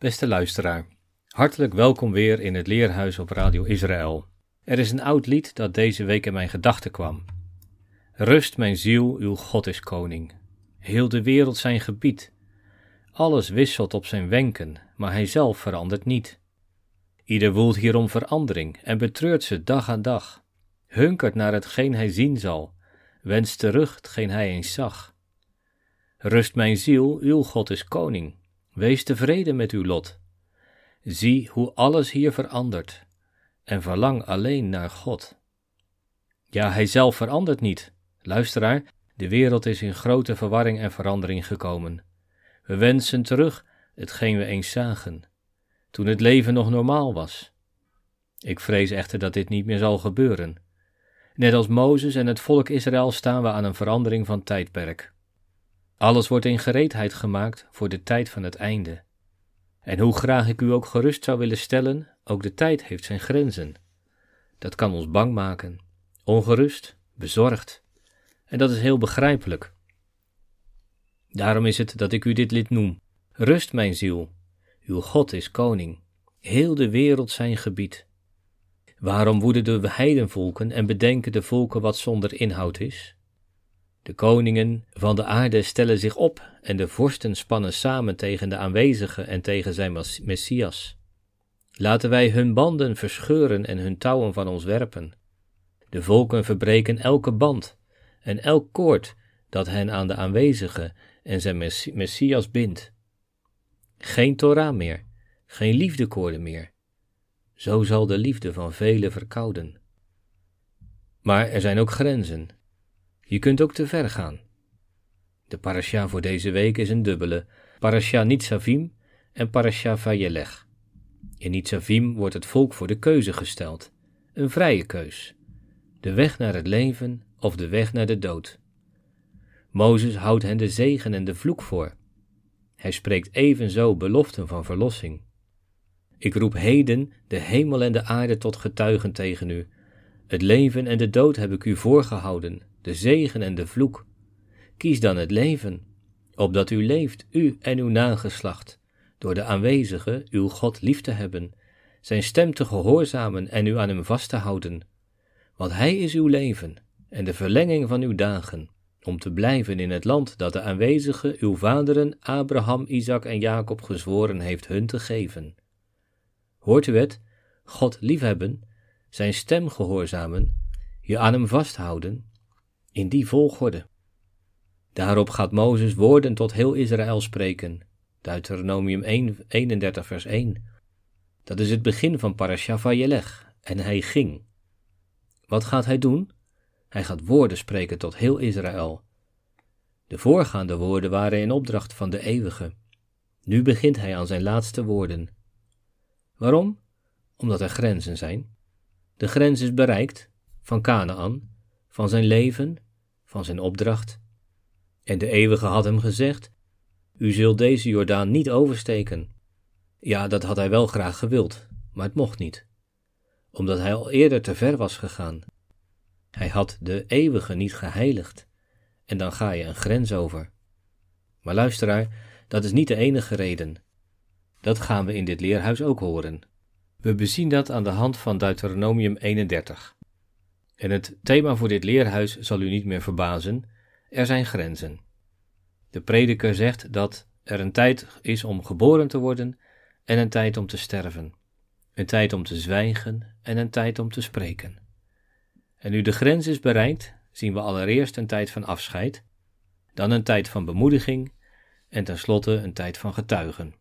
Beste luisteraar, hartelijk welkom weer in het Leerhuis op Radio Israël. Er is een oud lied dat deze week in mijn gedachten kwam. Rust mijn ziel, uw God is koning. Heel de wereld zijn gebied. Alles wisselt op zijn wenken, maar hij zelf verandert niet. Ieder woelt hierom verandering en betreurt ze dag aan dag. Hunkert naar hetgeen hij zien zal, wenst terug hetgeen hij eens zag. Rust mijn ziel, uw God is koning. Wees tevreden met uw lot. Zie hoe alles hier verandert en verlang alleen naar God. Ja, hij zelf verandert niet. Luisteraar, de wereld is in grote verwarring en verandering gekomen. We wensen terug hetgeen we eens zagen, toen het leven nog normaal was. Ik vrees echter dat dit niet meer zal gebeuren. Net als Mozes en het volk Israël staan we aan een verandering van tijdperk. Alles wordt in gereedheid gemaakt voor de tijd van het einde. En hoe graag ik u ook gerust zou willen stellen, ook de tijd heeft zijn grenzen. Dat kan ons bang maken, ongerust, bezorgd. En dat is heel begrijpelijk. Daarom is het dat ik u dit lid noem. Rust, mijn ziel. Uw God is koning. Heel de wereld zijn gebied. Waarom woeden de heidenvolken en bedenken de volken wat zonder inhoud is? De koningen van de aarde stellen zich op en de vorsten spannen samen tegen de aanwezige en tegen zijn Messias. Laten wij hun banden verscheuren en hun touwen van ons werpen. De volken verbreken elke band en elk koord dat hen aan de aanwezige en zijn Messias bindt. Geen Torah meer, geen liefdekoorden meer. Zo zal de liefde van velen verkouden. Maar er zijn ook grenzen je kunt ook te ver gaan. De parasha voor deze week is een dubbele, parasha Nitzavim en parasha Vayelech. In Nitzavim wordt het volk voor de keuze gesteld, een vrije keus, de weg naar het leven of de weg naar de dood. Mozes houdt hen de zegen en de vloek voor. Hij spreekt evenzo beloften van verlossing. Ik roep heden de hemel en de aarde tot getuigen tegen u. Het leven en de dood heb ik u voorgehouden, de zegen en de vloek. Kies dan het leven, opdat u leeft, u en uw nageslacht, door de aanwezige uw God lief te hebben, zijn stem te gehoorzamen en u aan hem vast te houden. Want hij is uw leven en de verlenging van uw dagen, om te blijven in het land dat de aanwezige uw vaderen Abraham, Isaac en Jacob gezworen heeft hun te geven. Hoort u het? God liefhebben, zijn stem gehoorzamen, je aan hem vasthouden in die volgorde. Daarop gaat Mozes woorden tot heel Israël spreken. Deuteronomium 1, 31 vers 1. Dat is het begin van Parasha Vayelech. En hij ging. Wat gaat hij doen? Hij gaat woorden spreken tot heel Israël. De voorgaande woorden waren in opdracht van de eeuwige. Nu begint hij aan zijn laatste woorden. Waarom? Omdat er grenzen zijn. De grens is bereikt, van Canaan, van zijn leven, van zijn opdracht. En de eeuwige had hem gezegd: U zult deze Jordaan niet oversteken. Ja, dat had hij wel graag gewild, maar het mocht niet, omdat hij al eerder te ver was gegaan. Hij had de eeuwige niet geheiligd, en dan ga je een grens over. Maar luisteraar, dat is niet de enige reden. Dat gaan we in dit leerhuis ook horen. We bezien dat aan de hand van Deuteronomium 31. En het thema voor dit leerhuis zal u niet meer verbazen: er zijn grenzen. De prediker zegt dat er een tijd is om geboren te worden en een tijd om te sterven, een tijd om te zwijgen en een tijd om te spreken. En nu de grens is bereikt, zien we allereerst een tijd van afscheid, dan een tijd van bemoediging en tenslotte een tijd van getuigen.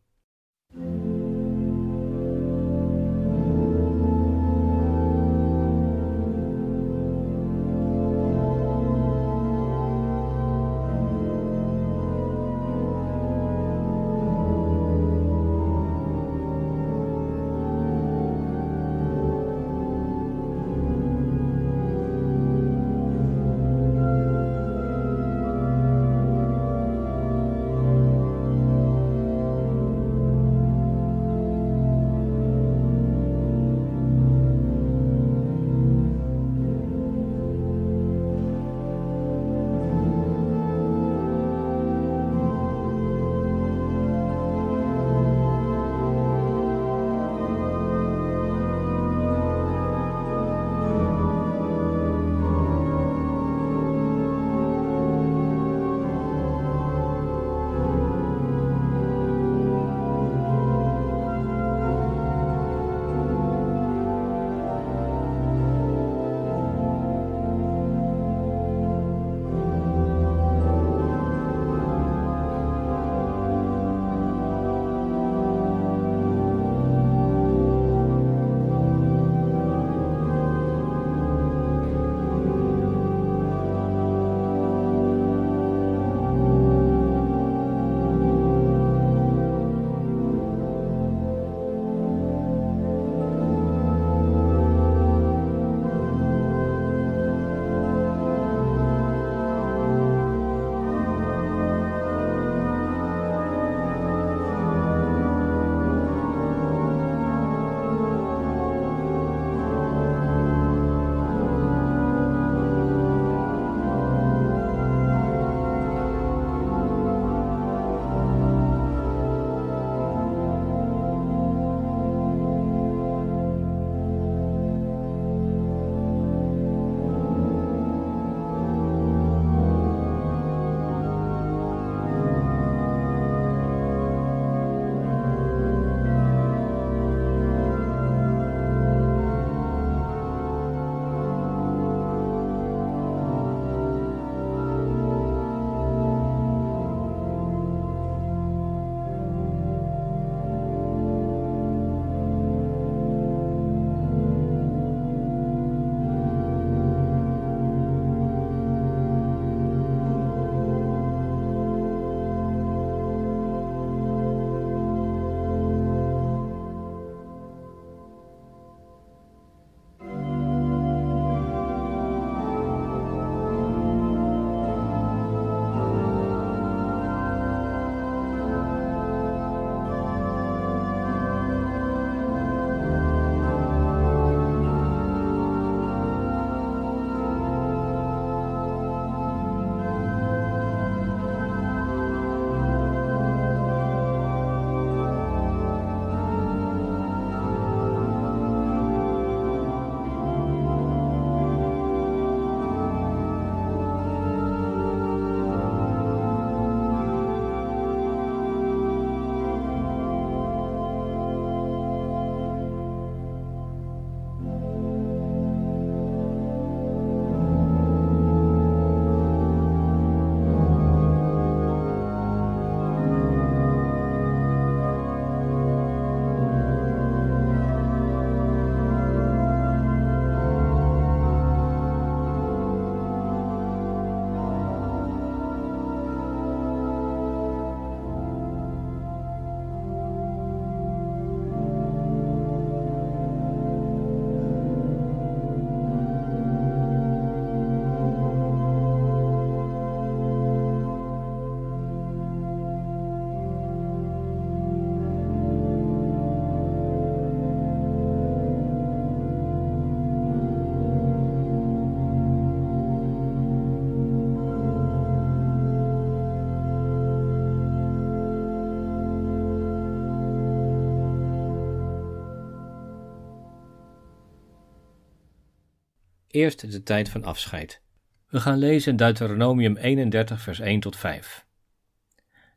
Eerst de tijd van afscheid. We gaan lezen Deuteronomium 31, vers 1 tot 5.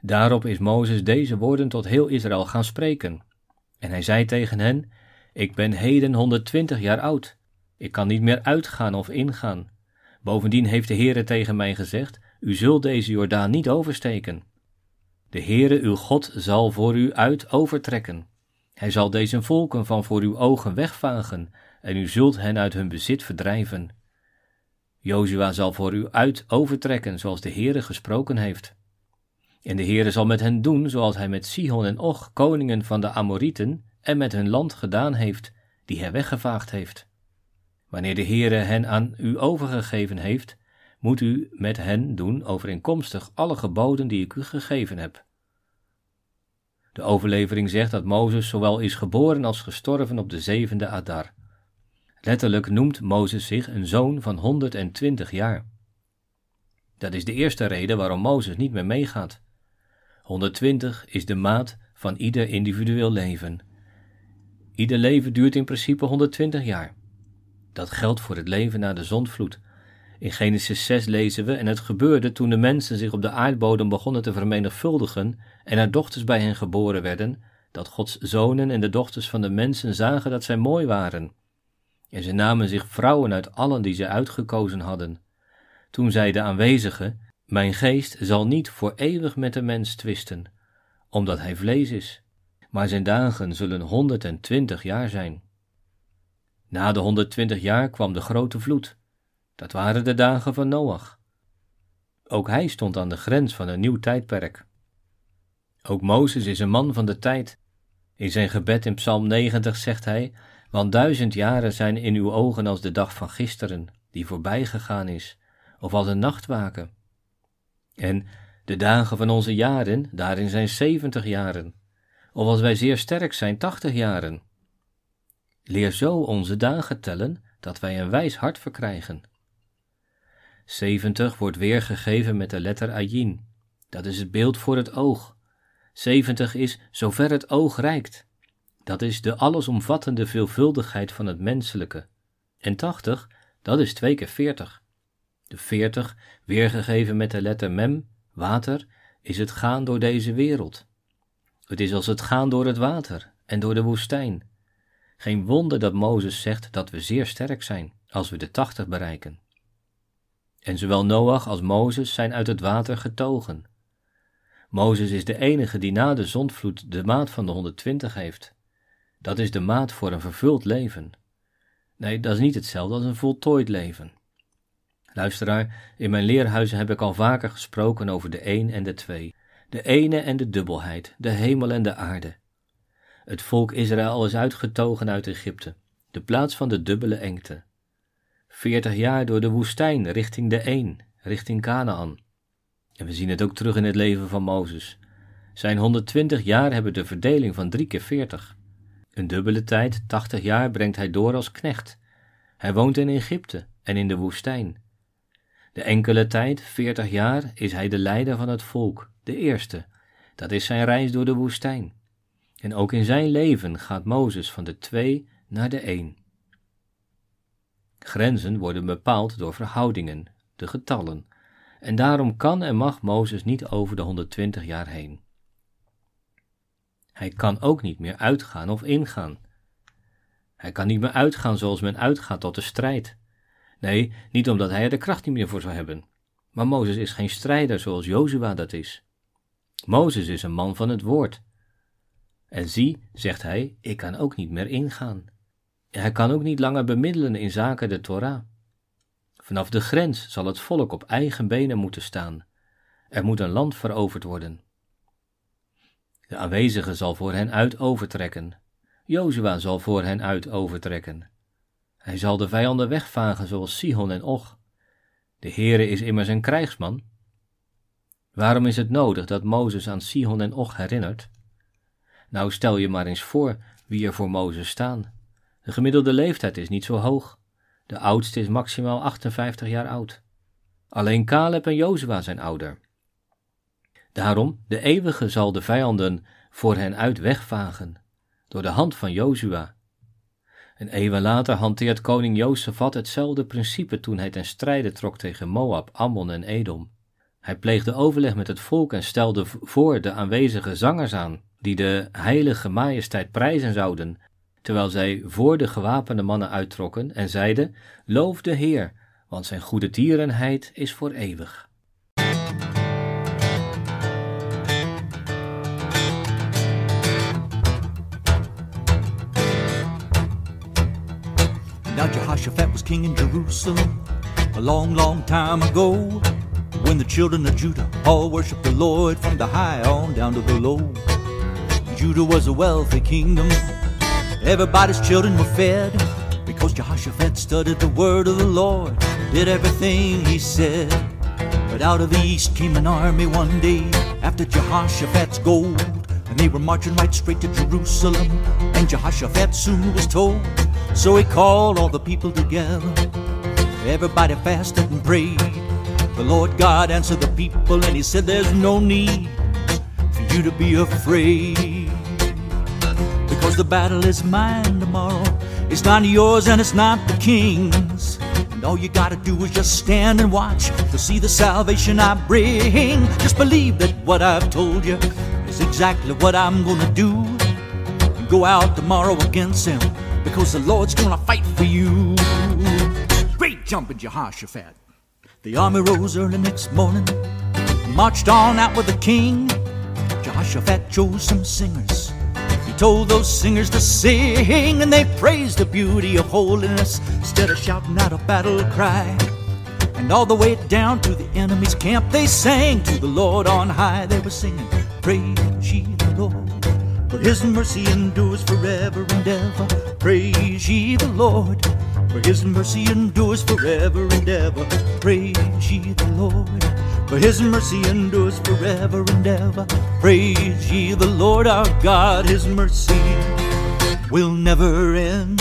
Daarop is Mozes deze woorden tot heel Israël gaan spreken. En hij zei tegen hen: Ik ben heden 120 jaar oud. Ik kan niet meer uitgaan of ingaan. Bovendien heeft de Heere tegen mij gezegd: U zult deze Jordaan niet oversteken. De Heere uw God zal voor u uit overtrekken. Hij zal deze volken van voor uw ogen wegvagen, en u zult hen uit hun bezit verdrijven. Jozua zal voor u uit overtrekken, zoals de Heere gesproken heeft. En de Heere zal met hen doen, zoals hij met Sihon en Och, koningen van de Amorieten, en met hun land gedaan heeft, die hij weggevaagd heeft. Wanneer de Heere hen aan u overgegeven heeft, moet u met hen doen overeenkomstig alle geboden die ik u gegeven heb. De overlevering zegt dat Mozes zowel is geboren als gestorven op de zevende Adar. Letterlijk noemt Mozes zich een zoon van 120 jaar. Dat is de eerste reden waarom Mozes niet meer meegaat. 120 is de maat van ieder individueel leven. Ieder leven duurt in principe 120 jaar. Dat geldt voor het leven na de zondvloed. In Genesis 6 lezen we: En het gebeurde toen de mensen zich op de aardbodem begonnen te vermenigvuldigen en er dochters bij hen geboren werden, dat Gods zonen en de dochters van de mensen zagen dat zij mooi waren. En ze namen zich vrouwen uit allen die ze uitgekozen hadden. Toen zei de aanwezige: Mijn geest zal niet voor eeuwig met de mens twisten, omdat hij vlees is, maar zijn dagen zullen 120 jaar zijn. Na de 120 jaar kwam de grote vloed. Dat waren de dagen van Noach. Ook hij stond aan de grens van een nieuw tijdperk. Ook Mozes is een man van de tijd. In zijn gebed in Psalm 90 zegt hij: Want duizend jaren zijn in uw ogen als de dag van gisteren, die voorbij gegaan is, of als een nachtwaken. En de dagen van onze jaren, daarin zijn zeventig jaren, of als wij zeer sterk zijn, tachtig jaren. Leer zo onze dagen tellen, dat wij een wijs hart verkrijgen. 70 wordt weergegeven met de letter Ayin. Dat is het beeld voor het oog. 70 is zover het oog reikt. Dat is de allesomvattende veelvuldigheid van het menselijke. En 80, dat is twee keer 40. De 40, weergegeven met de letter Mem, water, is het gaan door deze wereld. Het is als het gaan door het water en door de woestijn. Geen wonder dat Mozes zegt dat we zeer sterk zijn als we de 80 bereiken. En zowel Noach als Mozes zijn uit het water getogen. Mozes is de enige die na de zondvloed de maat van de 120 heeft. Dat is de maat voor een vervuld leven. Nee, dat is niet hetzelfde als een voltooid leven. Luisteraar, in mijn leerhuizen heb ik al vaker gesproken over de een en de twee, de ene en de dubbelheid, de hemel en de aarde. Het volk Israël is uitgetogen uit Egypte, de plaats van de dubbele engte veertig jaar door de woestijn richting de een, richting Canaan. En we zien het ook terug in het leven van Mozes. Zijn 120 jaar hebben de verdeling van drie keer 40. Een dubbele tijd, 80 jaar, brengt hij door als knecht. Hij woont in Egypte en in de woestijn. De enkele tijd, 40 jaar, is hij de leider van het volk, de eerste. Dat is zijn reis door de woestijn. En ook in zijn leven gaat Mozes van de twee naar de één. Grenzen worden bepaald door verhoudingen, de getallen, en daarom kan en mag Mozes niet over de 120 jaar heen. Hij kan ook niet meer uitgaan of ingaan. Hij kan niet meer uitgaan zoals men uitgaat tot de strijd. Nee, niet omdat hij er de kracht niet meer voor zou hebben. Maar Mozes is geen strijder zoals Jozua dat is. Mozes is een man van het woord. En zie, zegt hij, ik kan ook niet meer ingaan. Hij kan ook niet langer bemiddelen in zaken de Torah. Vanaf de grens zal het volk op eigen benen moeten staan. Er moet een land veroverd worden. De aanwezige zal voor hen uit overtrekken. Jozua zal voor hen uit overtrekken. Hij zal de vijanden wegvagen zoals Sihon en Och. De Heere is immers een krijgsman. Waarom is het nodig dat Mozes aan Sihon en Och herinnert? Nou, stel je maar eens voor wie er voor Mozes staan. De gemiddelde leeftijd is niet zo hoog. De oudste is maximaal 58 jaar oud. Alleen Caleb en Jozua zijn ouder. Daarom, de eeuwige zal de vijanden voor hen uit wegvagen, door de hand van Jozua. En eeuwen later hanteert koning Jozefat hetzelfde principe toen hij ten strijde trok tegen Moab, Ammon en Edom. Hij pleegde overleg met het volk en stelde voor de aanwezige zangers aan, die de heilige majesteit prijzen zouden, terwijl zij voor de gewapende mannen uittrokken en zeiden: Loof de Heer, want zijn goede tierenheid is voor eeuwig. Now Jehoshaphat was king in Jerusalem a long, long time ago. When the children of Judah all worshiped the Lord from the high on down to the low. Judah was a wealthy kingdom. Everybody's children were fed because Jehoshaphat studied the word of the Lord, did everything he said. But out of the east came an army one day after Jehoshaphat's gold. And they were marching right straight to Jerusalem. And Jehoshaphat soon was told. So he called all the people together. Everybody fasted and prayed. The Lord God answered the people and he said, There's no need for you to be afraid. Because the battle is mine tomorrow. It's not yours and it's not the king's. And all you gotta do is just stand and watch to see the salvation I bring. Just believe that what I've told you is exactly what I'm gonna do. And go out tomorrow against him because the Lord's gonna fight for you. Great jumping Jehoshaphat. The army rose early next morning, marched on out with the king. Jehoshaphat chose some singers. He told those singers to sing, and they praised the beauty of holiness instead of shouting out a battle cry. And all the way down to the enemy's camp, they sang to the Lord on high. They were singing, Praise his mercy endures forever and ever. Praise ye the Lord, for his mercy endures forever and ever. Praise ye the Lord, for his mercy endures forever and ever. Praise ye the Lord our God, his mercy will never end.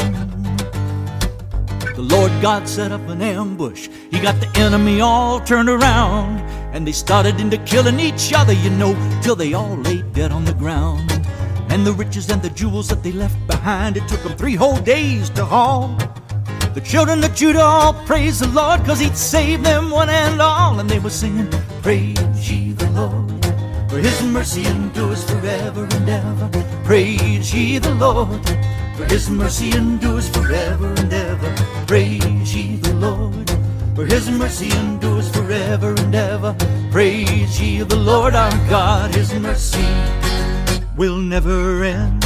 The Lord God set up an ambush. He got the enemy all turned around. And they started into killing each other, you know, till they all lay dead on the ground. And the riches and the jewels that they left behind, it took them three whole days to haul. The children of Judah all praise the Lord, cause he'd saved them one and all. And they were singing, Praise ye the Lord, for his mercy endures forever and ever. Praise ye the Lord, for his mercy endures forever and ever. Praise ye the Lord, for his mercy endures forever and ever. Praise ye the Lord our God, his mercy will never end.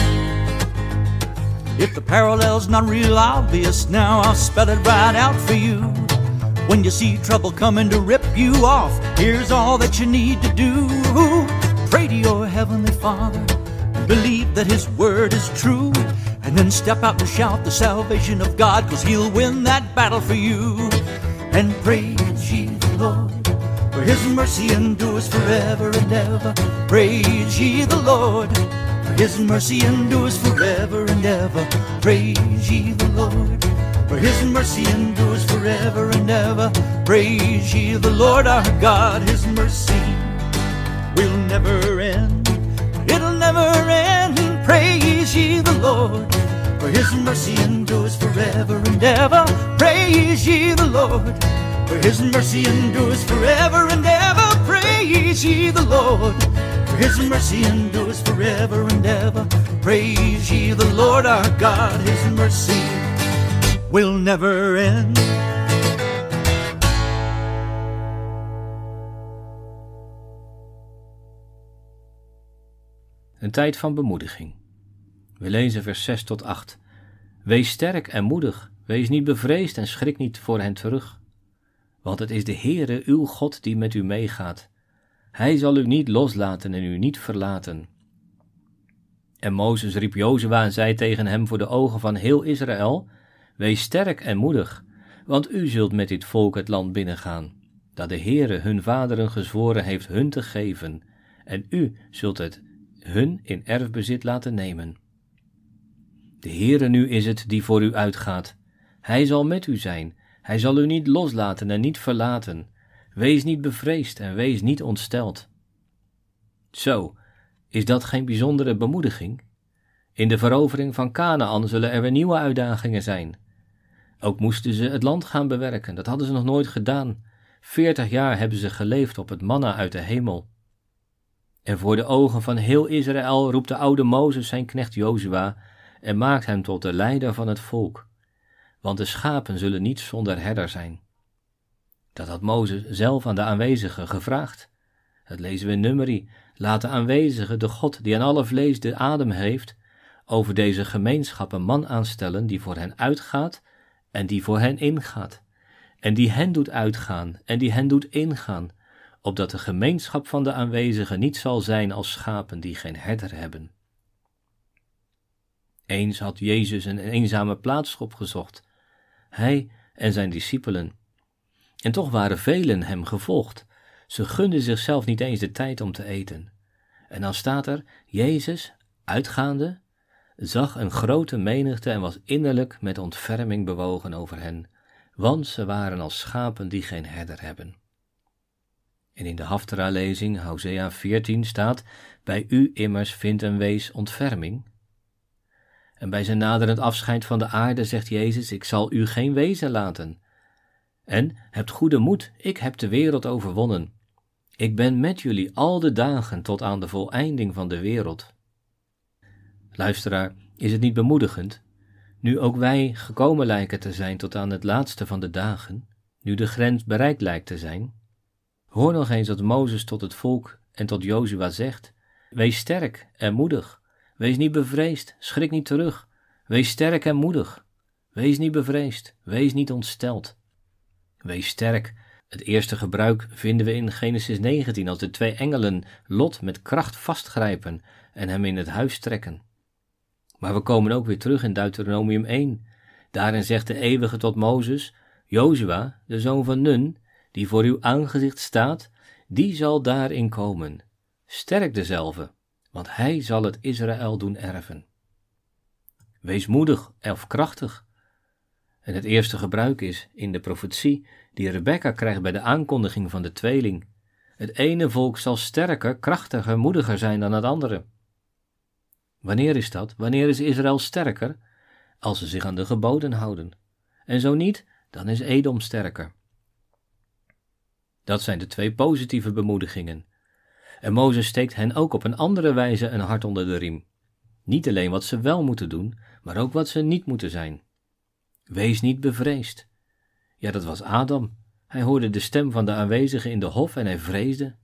If the parallel's not real obvious now, I'll spell it right out for you. When you see trouble coming to rip you off, here's all that you need to do. Pray to your heavenly Father, believe that His word is true, and then step out and shout the salvation of God, cause He'll win that battle for you. And praise ye the Lord, for His mercy endures forever and ever. Praise ye the Lord. For his mercy endures forever and ever. Praise ye the Lord. For his mercy endures forever and ever. Praise ye the Lord our God. His mercy will never end. It'll never end. Praise ye the Lord. For his mercy endures forever and ever. Praise ye the Lord. For his mercy endures forever and ever. Praise ye the Lord. For his mercy endures forever and ever. Praise ye the Lord our God. His mercy will never end. Een tijd van bemoediging. We lezen vers 6 tot 8. Wees sterk en moedig, wees niet bevreesd en schrik niet voor hen terug. Want het is de Heere uw God die met u meegaat. Hij zal u niet loslaten en u niet verlaten. En Mozes riep Jozua en zei tegen hem voor de ogen van heel Israël: Wees sterk en moedig, want u zult met dit volk het land binnengaan, dat de Heere hun vaderen gezworen heeft hun te geven, en u zult het hun in erfbezit laten nemen. De Heere nu is het die voor u uitgaat. Hij zal met u zijn, hij zal u niet loslaten en niet verlaten. Wees niet bevreesd en wees niet ontsteld. Zo, is dat geen bijzondere bemoediging? In de verovering van Canaan zullen er weer nieuwe uitdagingen zijn. Ook moesten ze het land gaan bewerken, dat hadden ze nog nooit gedaan. Veertig jaar hebben ze geleefd op het manna uit de hemel. En voor de ogen van heel Israël roept de oude Mozes zijn knecht Jozua en maakt hem tot de leider van het volk. Want de schapen zullen niet zonder herder zijn. Dat had Mozes zelf aan de aanwezigen gevraagd. Dat lezen we in Numeri. Laat de aanwezigen, de God die aan alle vlees de adem heeft, over deze gemeenschap een man aanstellen die voor hen uitgaat en die voor hen ingaat, en die hen doet uitgaan en die hen doet ingaan, opdat de gemeenschap van de aanwezigen niet zal zijn als schapen die geen herder hebben. Eens had Jezus een eenzame plaats opgezocht, hij en zijn discipelen. En toch waren velen hem gevolgd. Ze gunden zichzelf niet eens de tijd om te eten. En dan staat er: Jezus, uitgaande, zag een grote menigte en was innerlijk met ontferming bewogen over hen, want ze waren als schapen die geen herder hebben. En in de Haftara-lezing, Hosea 14, staat: Bij u immers vindt een wees ontferming. En bij zijn naderend afscheid van de aarde zegt Jezus: Ik zal u geen wezen laten. En hebt goede moed, ik heb de wereld overwonnen. Ik ben met jullie al de dagen tot aan de voleinding van de wereld. Luisteraar, is het niet bemoedigend, nu ook wij gekomen lijken te zijn tot aan het laatste van de dagen, nu de grens bereikt lijkt te zijn? Hoor nog eens wat Mozes tot het volk en tot Jozua zegt: Wees sterk en moedig. Wees niet bevreesd, schrik niet terug. Wees sterk en moedig. Wees niet bevreesd, wees niet ontsteld. Wees sterk. Het eerste gebruik vinden we in Genesis 19 als de twee engelen Lot met kracht vastgrijpen en hem in het huis trekken. Maar we komen ook weer terug in Deuteronomium 1. Daarin zegt de eeuwige tot Mozes, Jozua, de zoon van Nun, die voor uw aangezicht staat, die zal daarin komen. Sterk dezelfde, want hij zal het Israël doen erven. Wees moedig of krachtig. En het eerste gebruik is in de profetie die Rebecca krijgt bij de aankondiging van de tweeling. Het ene volk zal sterker, krachtiger, moediger zijn dan het andere. Wanneer is dat? Wanneer is Israël sterker? Als ze zich aan de geboden houden. En zo niet, dan is Edom sterker. Dat zijn de twee positieve bemoedigingen. En Mozes steekt hen ook op een andere wijze een hart onder de riem. Niet alleen wat ze wel moeten doen, maar ook wat ze niet moeten zijn. Wees niet bevreesd. Ja, dat was Adam. Hij hoorde de stem van de aanwezigen in de hof en hij vreesde.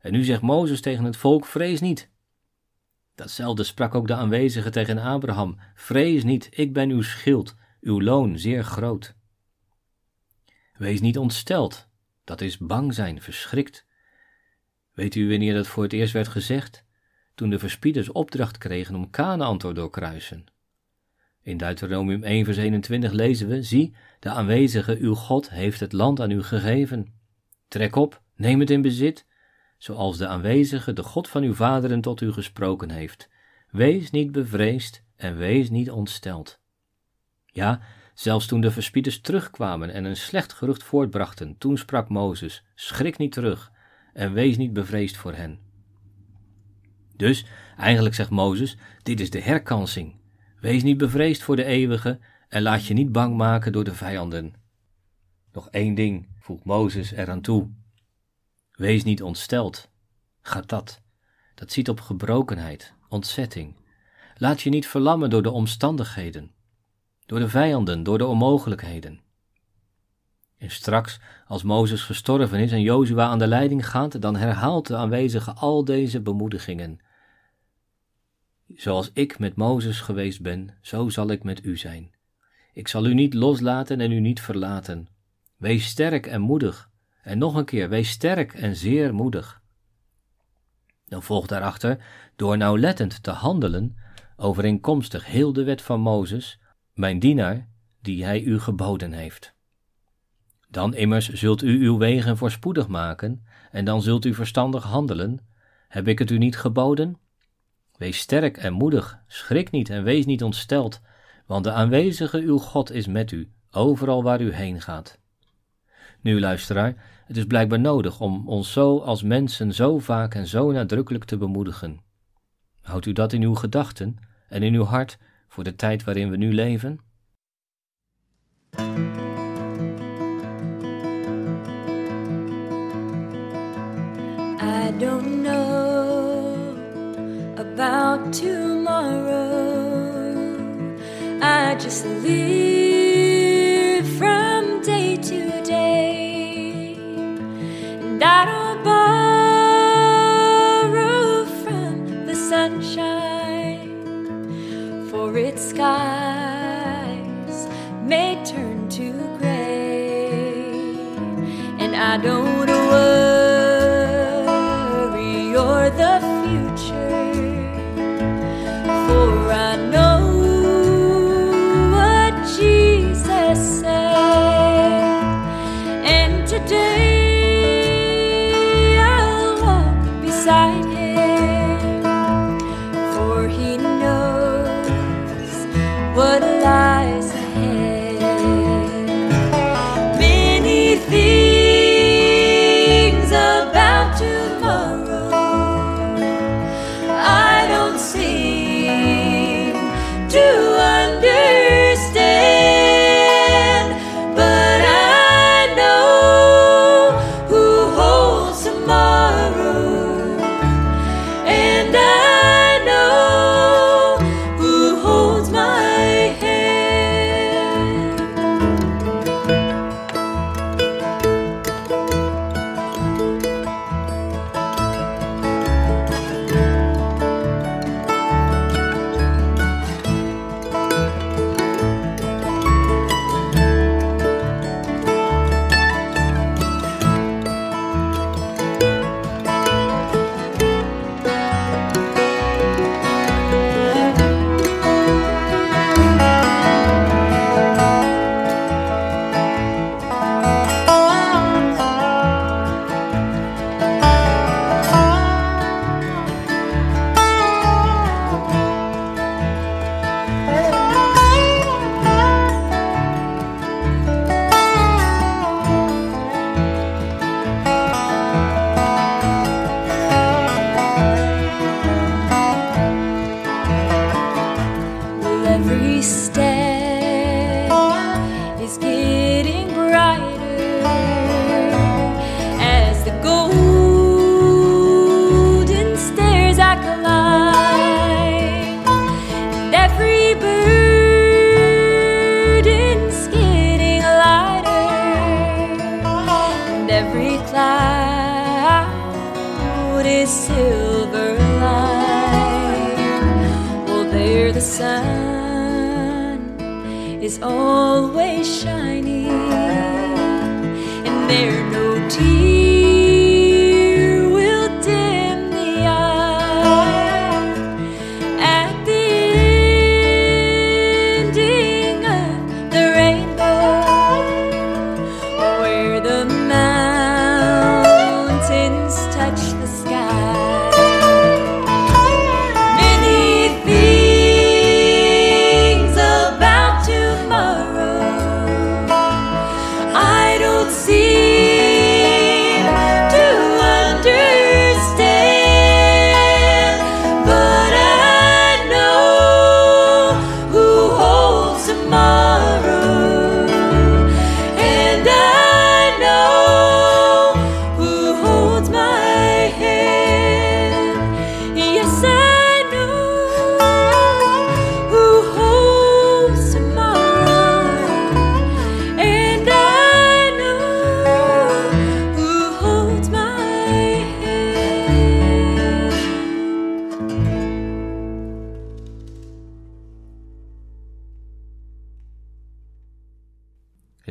En nu zegt Mozes tegen het volk: Vrees niet. Datzelfde sprak ook de aanwezige tegen Abraham: Vrees niet, ik ben uw schild, uw loon zeer groot. Wees niet ontsteld, dat is bang zijn, verschrikt. Weet u wanneer dat voor het eerst werd gezegd? Toen de verspieders opdracht kregen om Canaan te doorkruisen. In Deuteronomium 1 vers 21 lezen we, zie, de aanwezige uw God heeft het land aan u gegeven. Trek op, neem het in bezit, zoals de aanwezige, de God van uw vaderen, tot u gesproken heeft. Wees niet bevreesd en wees niet ontsteld. Ja, zelfs toen de verspieders terugkwamen en een slecht gerucht voortbrachten, toen sprak Mozes: Schrik niet terug en wees niet bevreesd voor hen. Dus, eigenlijk zegt Mozes: Dit is de herkansing. Wees niet bevreesd voor de eeuwige en laat je niet bang maken door de vijanden. Nog één ding voegt Mozes eraan toe. Wees niet ontsteld. Gaat dat. Dat ziet op gebrokenheid, ontzetting. Laat je niet verlammen door de omstandigheden, door de vijanden, door de onmogelijkheden. En straks, als Mozes gestorven is en Jozua aan de leiding gaat, dan herhaalt de aanwezige al deze bemoedigingen. Zoals ik met Mozes geweest ben, zo zal ik met u zijn. Ik zal u niet loslaten en u niet verlaten. Wees sterk en moedig. En nog een keer, wees sterk en zeer moedig. Dan volgt daarachter, door nauwlettend te handelen, overeenkomstig heel de wet van Mozes, mijn dienaar, die hij u geboden heeft. Dan immers zult u uw wegen voorspoedig maken, en dan zult u verstandig handelen. Heb ik het u niet geboden? Wees sterk en moedig, schrik niet en wees niet ontsteld, want de aanwezige uw God is met u, overal waar u heen gaat. Nu, luisteraar, het is blijkbaar nodig om ons zo als mensen zo vaak en zo nadrukkelijk te bemoedigen. Houdt u dat in uw gedachten en in uw hart voor de tijd waarin we nu leven? tomorrow. I just leave.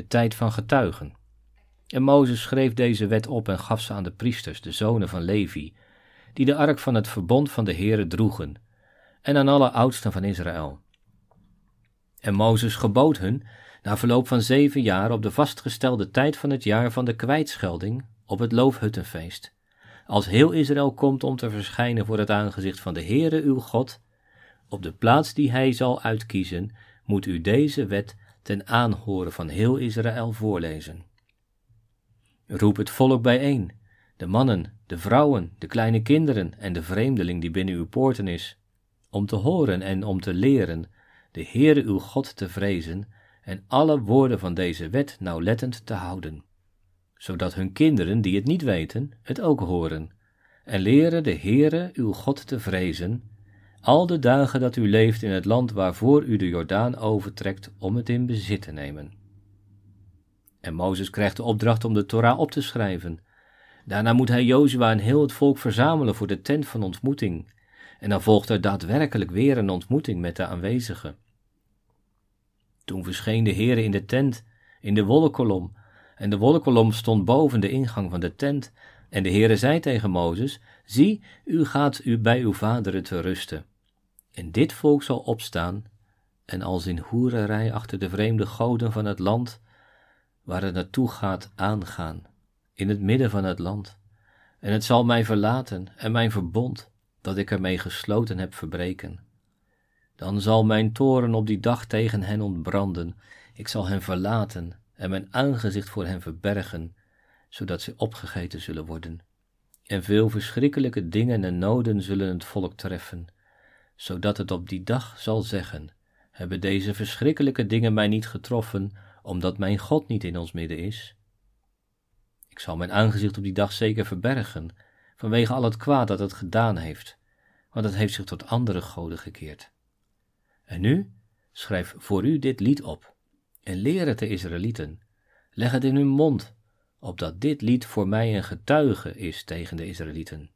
tijd van getuigen. En Mozes schreef deze wet op en gaf ze aan de priesters, de zonen van Levi, die de ark van het verbond van de Heere droegen, en aan alle oudsten van Israël. En Mozes gebood hun, na verloop van zeven jaar, op de vastgestelde tijd van het jaar van de kwijtschelding, op het loofhuttenfeest, als heel Israël komt om te verschijnen voor het aangezicht van de Heere uw God, op de plaats die hij zal uitkiezen, moet u deze wet ten aanhoren van heel Israël voorlezen. Roep het volk bijeen, de mannen, de vrouwen, de kleine kinderen en de vreemdeling die binnen uw poorten is, om te horen en om te leren de Heere uw God te vrezen en alle woorden van deze wet nauwlettend te houden, zodat hun kinderen die het niet weten het ook horen en leren de Heere uw God te vrezen al de dagen dat u leeft in het land waarvoor u de Jordaan overtrekt om het in bezit te nemen. En Mozes krijgt de opdracht om de Torah op te schrijven. Daarna moet hij Jozua en heel het volk verzamelen voor de tent van ontmoeting. En dan volgt er daadwerkelijk weer een ontmoeting met de aanwezigen. Toen verscheen de Heere in de tent, in de wollenkolom, en de wollenkolom stond boven de ingang van de tent. En de Heere zei tegen Mozes, zie, u gaat u bij uw vaderen te rusten. En dit volk zal opstaan, en als in hoererij achter de vreemde goden van het land, waar het naartoe gaat, aangaan, in het midden van het land. En het zal mij verlaten en mijn verbond, dat ik ermee gesloten heb, verbreken. Dan zal mijn toren op die dag tegen hen ontbranden, ik zal hen verlaten en mijn aangezicht voor hen verbergen, zodat ze opgegeten zullen worden. En veel verschrikkelijke dingen en noden zullen het volk treffen, zodat het op die dag zal zeggen, hebben deze verschrikkelijke dingen mij niet getroffen, omdat mijn God niet in ons midden is? Ik zal mijn aangezicht op die dag zeker verbergen, vanwege al het kwaad dat het gedaan heeft, want het heeft zich tot andere goden gekeerd. En nu, schrijf voor u dit lied op, en leer het de Israëlieten. Leg het in hun mond, opdat dit lied voor mij een getuige is tegen de Israëlieten.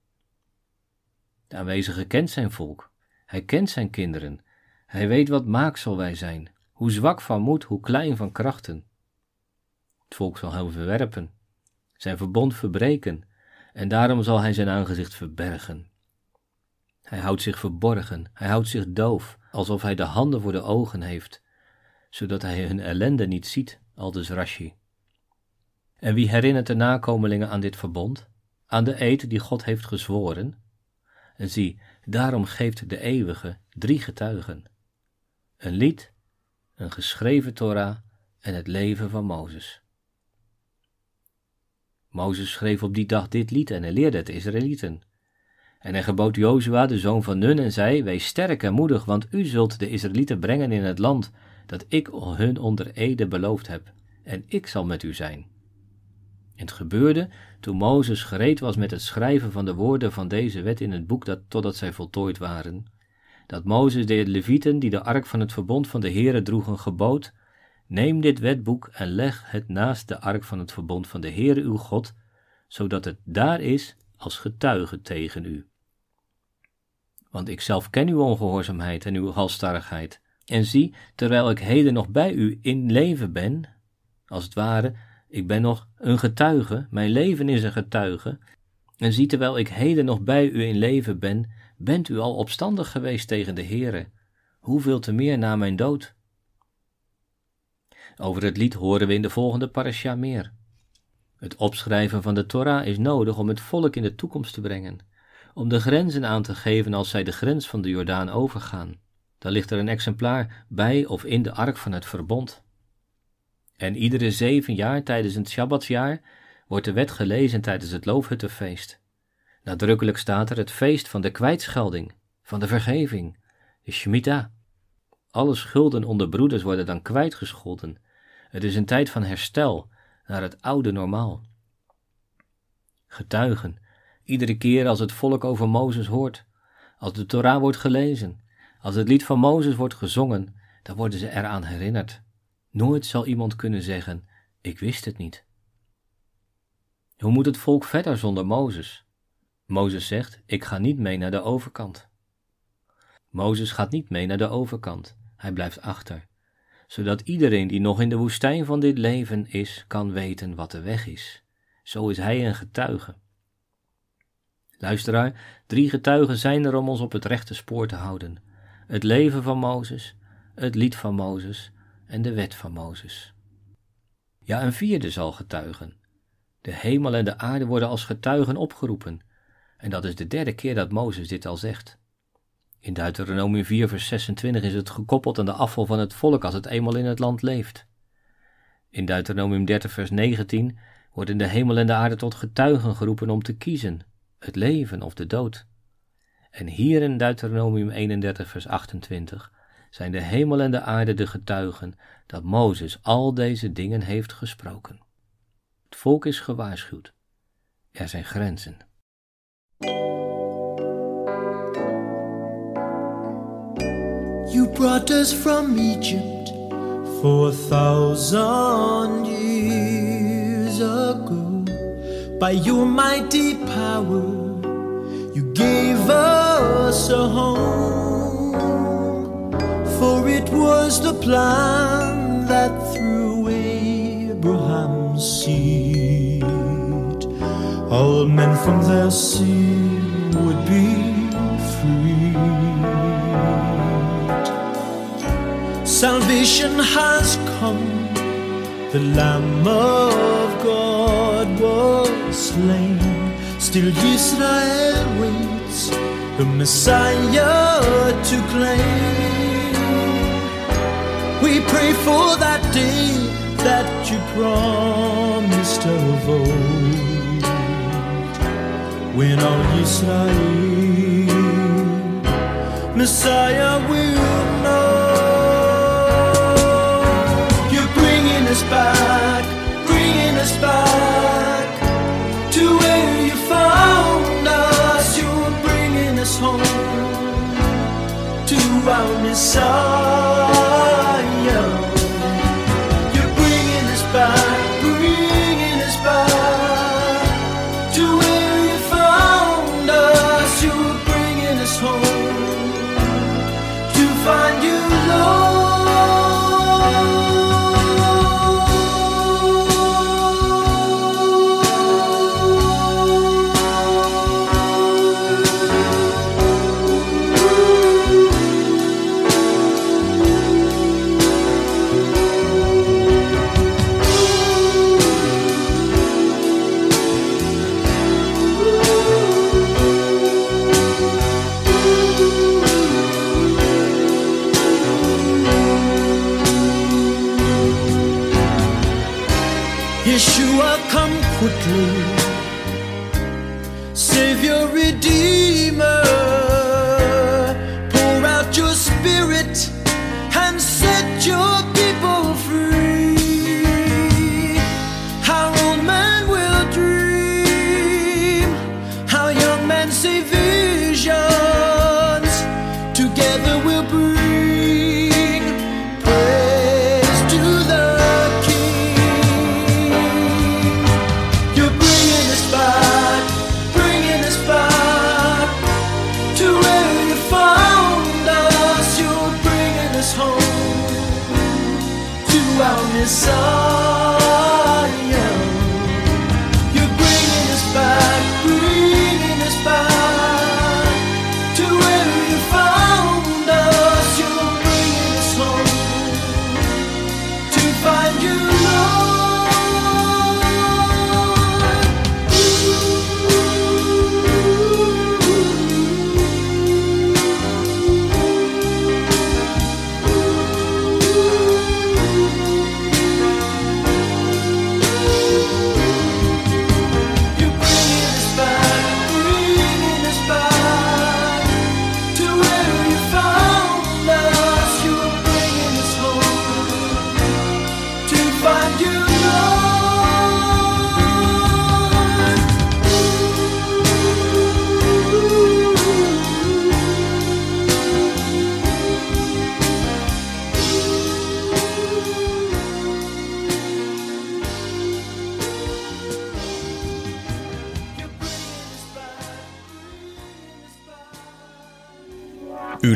De aanwezige kent zijn volk, hij kent zijn kinderen, hij weet wat maaksel wij zijn, hoe zwak van moed, hoe klein van krachten. Het volk zal hem verwerpen, zijn verbond verbreken, en daarom zal hij zijn aangezicht verbergen. Hij houdt zich verborgen, hij houdt zich doof, alsof hij de handen voor de ogen heeft, zodat hij hun ellende niet ziet, aldus Rashi. En wie herinnert de nakomelingen aan dit verbond, aan de eed die God heeft gezworen? En zie, daarom geeft de eeuwige drie getuigen: een lied, een geschreven Torah en het leven van Mozes. Mozes schreef op die dag dit lied en hij leerde het Israëlieten. En hij gebood Jozua, de zoon van Nun, en zei: Wees sterk en moedig, want u zult de Israëlieten brengen in het land dat ik hun onder ede beloofd heb, en ik zal met u zijn. En het gebeurde toen Mozes gereed was met het schrijven van de woorden van deze wet in het boek dat, totdat zij voltooid waren, dat Mozes de Levieten die de ark van het verbond van de Heere droegen gebood, neem dit wetboek en leg het naast de ark van het verbond van de Heere uw God, zodat het daar is als getuige tegen u. Want ik zelf ken uw ongehoorzaamheid en uw halstarrigheid, en zie, terwijl ik heden nog bij u in leven ben, als het ware, ik ben nog een getuige, mijn leven is een getuige, en zie, terwijl ik heden nog bij u in leven ben, Bent u al opstandig geweest tegen de Heere? Hoeveel te meer na mijn dood? Over het lied horen we in de volgende parasha meer. Het opschrijven van de Torah is nodig om het volk in de toekomst te brengen, om de grenzen aan te geven als zij de grens van de Jordaan overgaan. Dan ligt er een exemplaar bij of in de ark van het verbond. En iedere zeven jaar tijdens het Shabbatsjaar wordt de wet gelezen tijdens het Loofhuttenfeest. Nadrukkelijk staat er het feest van de kwijtschelding, van de vergeving, de Shemitah. Alle schulden onder broeders worden dan kwijtgescholden. Het is een tijd van herstel naar het oude normaal. Getuigen, iedere keer als het volk over Mozes hoort, als de Torah wordt gelezen, als het lied van Mozes wordt gezongen, dan worden ze eraan herinnerd. Nooit zal iemand kunnen zeggen: Ik wist het niet. Hoe moet het volk verder zonder Mozes? Mozes zegt: Ik ga niet mee naar de overkant. Mozes gaat niet mee naar de overkant, hij blijft achter, zodat iedereen die nog in de woestijn van dit leven is, kan weten wat de weg is. Zo is hij een getuige. Luisteraar, drie getuigen zijn er om ons op het rechte spoor te houden: het leven van Mozes, het lied van Mozes en de wet van Mozes. Ja, een vierde zal getuigen. De hemel en de aarde worden als getuigen opgeroepen en dat is de derde keer dat Mozes dit al zegt. In Deuteronomium 4, vers 26 is het gekoppeld aan de afval van het volk als het eenmaal in het land leeft. In Deuteronomium 30, vers 19 worden de hemel en de aarde tot getuigen geroepen om te kiezen, het leven of de dood. En hier in Deuteronomium 31, vers 28 zijn de hemel en de aarde de getuigen dat Mozes al deze dingen heeft gesproken. Het volk is gewaarschuwd. Er zijn grenzen. You brought us from Egypt four thousand years ago. By your mighty power, you gave us a home. For it was the plan that through Abraham's seed, all men from their sin would be freed. Salvation has come, the Lamb of God was slain. Still, Israel waits the Messiah to claim. We pray for that day that you promised of old, when all Israel, Messiah will know. You're bringing us back, bringing us back to where you found us. You're bringing us home to our Messiah. Yeshua, come quickly. Savior, Redeemer,